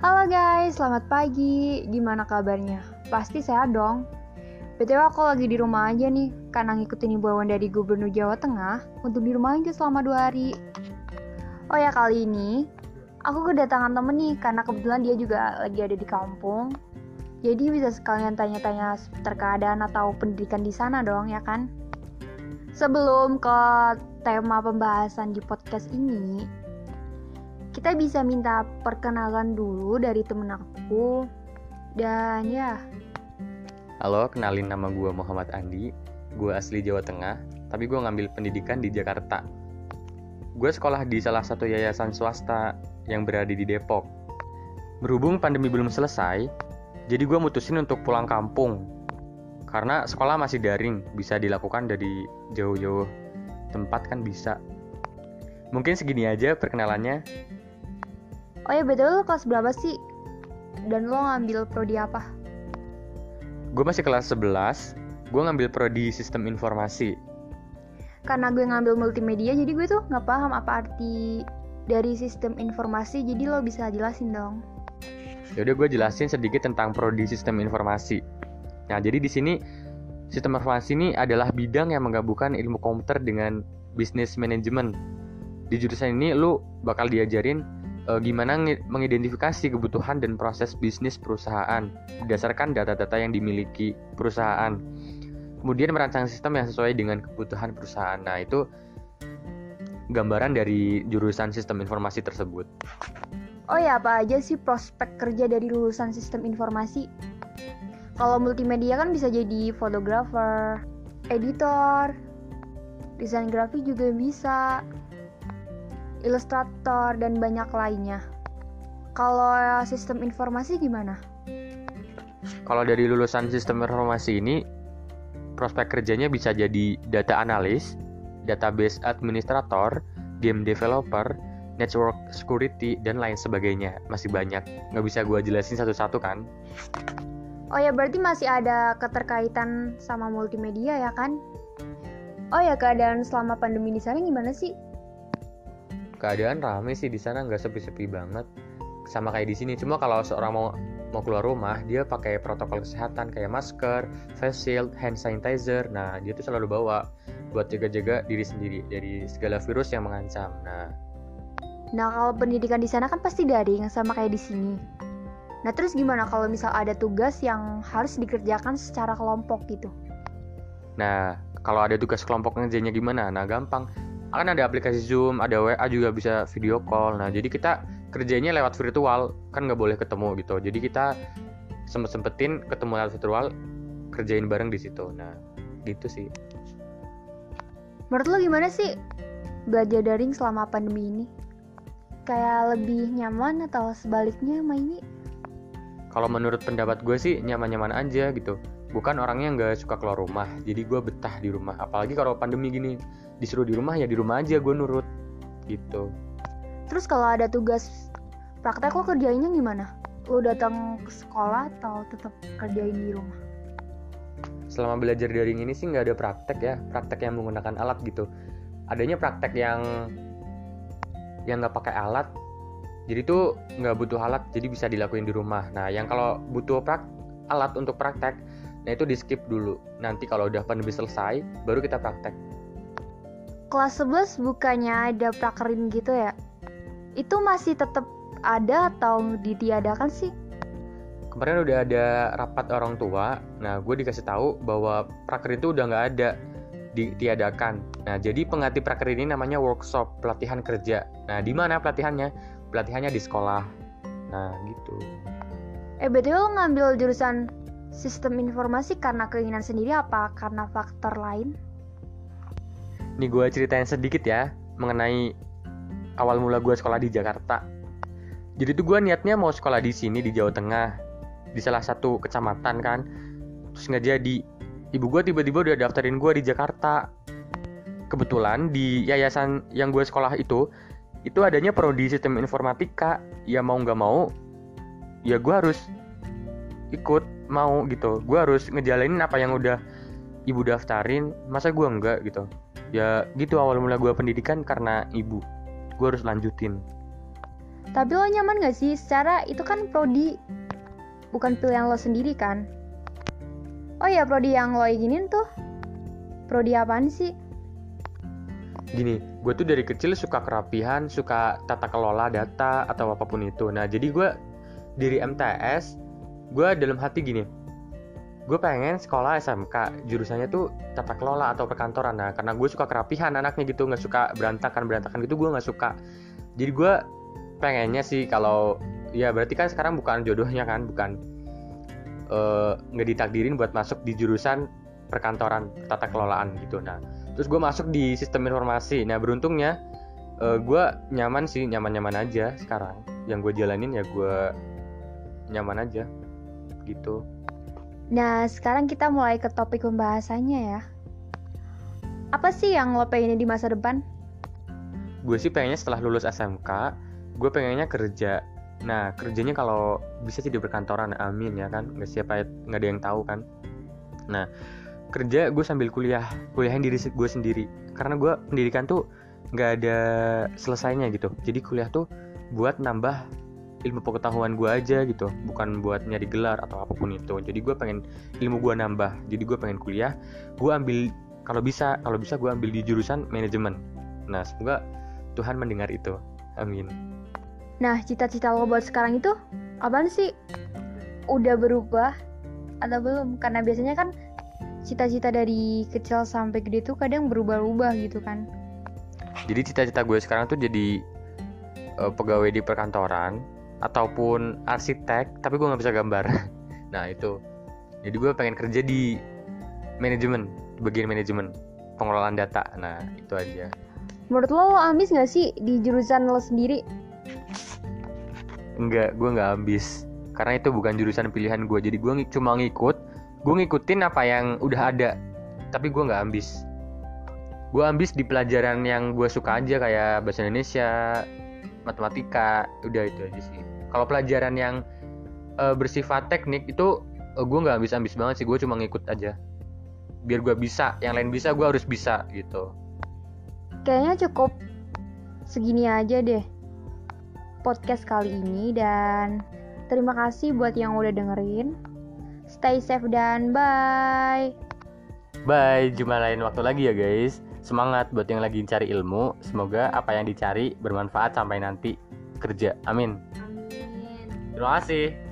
Halo guys, selamat pagi. Gimana kabarnya? Pasti sehat dong. BTW aku lagi di rumah aja nih, karena ngikutin imbauan dari Gubernur Jawa Tengah untuk di rumah aja selama dua hari. Oh ya kali ini, aku kedatangan temen nih, karena kebetulan dia juga lagi ada di kampung. Jadi bisa sekalian tanya-tanya seputar keadaan atau pendidikan di sana dong, ya kan? Sebelum ke tema pembahasan di podcast ini, kita bisa minta perkenalan dulu dari temen aku. Dan ya, Halo, kenalin nama gue Muhammad Andi. Gue asli Jawa Tengah, tapi gue ngambil pendidikan di Jakarta. Gue sekolah di salah satu yayasan swasta yang berada di Depok. Berhubung pandemi belum selesai, jadi gue mutusin untuk pulang kampung. Karena sekolah masih daring, bisa dilakukan dari jauh-jauh tempat kan bisa. Mungkin segini aja perkenalannya. Oh ya betul lo kelas berapa sih? Dan lo ngambil prodi apa? Gue masih kelas 11, gue ngambil prodi sistem informasi. Karena gue ngambil multimedia, jadi gue tuh nggak paham apa arti dari sistem informasi. Jadi lo bisa jelasin dong. Yaudah gue jelasin sedikit tentang prodi sistem informasi. Nah, jadi di sini sistem informasi ini adalah bidang yang menggabungkan ilmu komputer dengan bisnis manajemen. Di jurusan ini lu bakal diajarin e, gimana ngi- mengidentifikasi kebutuhan dan proses bisnis perusahaan berdasarkan data-data yang dimiliki perusahaan. Kemudian merancang sistem yang sesuai dengan kebutuhan perusahaan. Nah, itu gambaran dari jurusan sistem informasi tersebut. Oh ya apa aja sih prospek kerja dari lulusan sistem informasi? Kalau multimedia kan bisa jadi fotografer, editor, desain grafik juga bisa, ilustrator dan banyak lainnya. Kalau sistem informasi gimana? Kalau dari lulusan sistem informasi ini, prospek kerjanya bisa jadi data analis, database administrator, game developer, network security, dan lain sebagainya. Masih banyak, nggak bisa gue jelasin satu-satu kan? Oh ya berarti masih ada keterkaitan sama multimedia ya kan? Oh ya keadaan selama pandemi di sana gimana sih? Keadaan rame sih di sana nggak sepi-sepi banget, sama kayak di sini. Cuma kalau seorang mau mau keluar rumah, dia pakai protokol kesehatan kayak masker, face shield, hand sanitizer. Nah, dia tuh selalu bawa buat jaga-jaga diri sendiri dari segala virus yang mengancam. Nah, Nah kalau pendidikan di sana kan pasti daring sama kayak di sini. Nah terus gimana kalau misal ada tugas yang harus dikerjakan secara kelompok gitu? Nah, kalau ada tugas kelompok ngerjainnya gimana? Nah, gampang. Kan ada aplikasi Zoom, ada WA juga bisa video call. Nah, jadi kita kerjanya lewat virtual, kan nggak boleh ketemu gitu. Jadi kita sempet-sempetin ketemu lewat virtual, kerjain bareng di situ. Nah, gitu sih. Menurut lo gimana sih belajar daring selama pandemi ini? Kayak lebih nyaman atau sebaliknya sama ini? Kalau menurut pendapat gue sih nyaman-nyaman aja gitu. Bukan orangnya nggak suka keluar rumah, jadi gue betah di rumah. Apalagi kalau pandemi gini, disuruh di rumah ya di rumah aja gue nurut gitu. Terus kalau ada tugas praktek lo kerjainnya gimana? Lo datang ke sekolah atau tetap kerjain di rumah? selama belajar daring ini sih nggak ada praktek ya praktek yang menggunakan alat gitu adanya praktek yang yang nggak pakai alat jadi tuh nggak butuh alat jadi bisa dilakuin di rumah nah yang kalau butuh prak alat untuk praktek nah itu di skip dulu. Nanti kalau udah pandemi selesai baru kita praktek. Kelas 11 bukannya ada prakerin gitu ya? Itu masih tetap ada atau ditiadakan sih? kemarin udah ada rapat orang tua. Nah gue dikasih tahu bahwa praker itu udah nggak ada ditiadakan. Nah jadi pengganti praker ini namanya workshop pelatihan kerja. Nah di mana pelatihannya? Pelatihannya di sekolah. Nah gitu. Eh lo ngambil jurusan sistem informasi karena keinginan sendiri apa karena faktor lain? Nih gue ceritain sedikit ya mengenai awal mula gue sekolah di Jakarta. Jadi tuh gue niatnya mau sekolah di sini di Jawa Tengah, di salah satu kecamatan kan. Terus nggak jadi. Ibu gue tiba-tiba udah daftarin gue di Jakarta. Kebetulan di yayasan yang gue sekolah itu, itu adanya prodi sistem informatika. Ya mau nggak mau, ya gue harus ikut mau gitu. Gue harus ngejalanin apa yang udah ibu daftarin. Masa gue enggak gitu ya gitu awal mula gue pendidikan karena ibu gue harus lanjutin Tapi lo nyaman gak sih? Secara itu kan prodi bukan pilihan lo sendiri kan? Oh ya prodi yang lo inginin tuh Prodi apaan sih? Gini, gue tuh dari kecil suka kerapihan, suka tata kelola data atau apa pun itu. Nah, jadi gue dari MTS, gue dalam hati gini, gue pengen sekolah SMK jurusannya tuh tata kelola atau perkantoran. Nah karena gue suka kerapihan anaknya gitu nggak suka berantakan berantakan gitu gue nggak suka. Jadi gue pengennya sih kalau ya berarti kan sekarang bukan jodohnya kan bukan eh, nggak uh, ditakdirin buat masuk di jurusan perkantoran tata kelolaan gitu. Nah terus gue masuk di sistem informasi. Nah beruntungnya uh, gue nyaman sih nyaman nyaman aja sekarang. Yang gue jalanin ya gue nyaman aja gitu Nah, sekarang kita mulai ke topik pembahasannya ya. Apa sih yang lo pengennya di masa depan? Gue sih pengennya setelah lulus SMK, gue pengennya kerja. Nah, kerjanya kalau bisa sih di perkantoran, amin ya kan. Nggak siapa, nggak ada yang tahu kan. Nah, kerja gue sambil kuliah, kuliahin diri gue sendiri. Karena gue pendidikan tuh nggak ada selesainya gitu. Jadi kuliah tuh buat nambah ilmu pengetahuan gue aja gitu bukan buat nyari gelar atau apa pun itu. Jadi gue pengen ilmu gue nambah jadi gue pengen kuliah gue ambil kalau bisa kalau bisa gue ambil di jurusan manajemen. Nah semoga Tuhan mendengar itu. Amin. Nah cita-cita lo buat sekarang itu apaan sih? Udah berubah atau belum? Karena biasanya kan cita-cita dari kecil sampai gede tuh kadang berubah-ubah gitu kan. Jadi cita-cita gue sekarang tuh jadi uh, pegawai di perkantoran ataupun arsitek tapi gue nggak bisa gambar. Nah itu. Jadi gue pengen kerja di manajemen di bagian manajemen pengelolaan data. Nah itu aja. Menurut lo lo ambis nggak sih di jurusan lo sendiri? Enggak gue nggak ambis. Karena itu bukan jurusan pilihan gue jadi gue cuma ngikut. Gue ngikutin apa yang udah ada tapi gue nggak ambis. Gue ambis di pelajaran yang gue suka aja kayak bahasa Indonesia matematika udah itu aja sih. Kalau pelajaran yang uh, bersifat teknik itu uh, gue nggak bisa ambis banget sih gue cuma ngikut aja. Biar gue bisa yang lain bisa gue harus bisa gitu. Kayaknya cukup segini aja deh podcast kali ini dan terima kasih buat yang udah dengerin. Stay safe dan bye. Bye jumpa lain waktu lagi ya guys semangat buat yang lagi cari ilmu. Semoga apa yang dicari bermanfaat sampai nanti. Kerja. Amin. Terima kasih.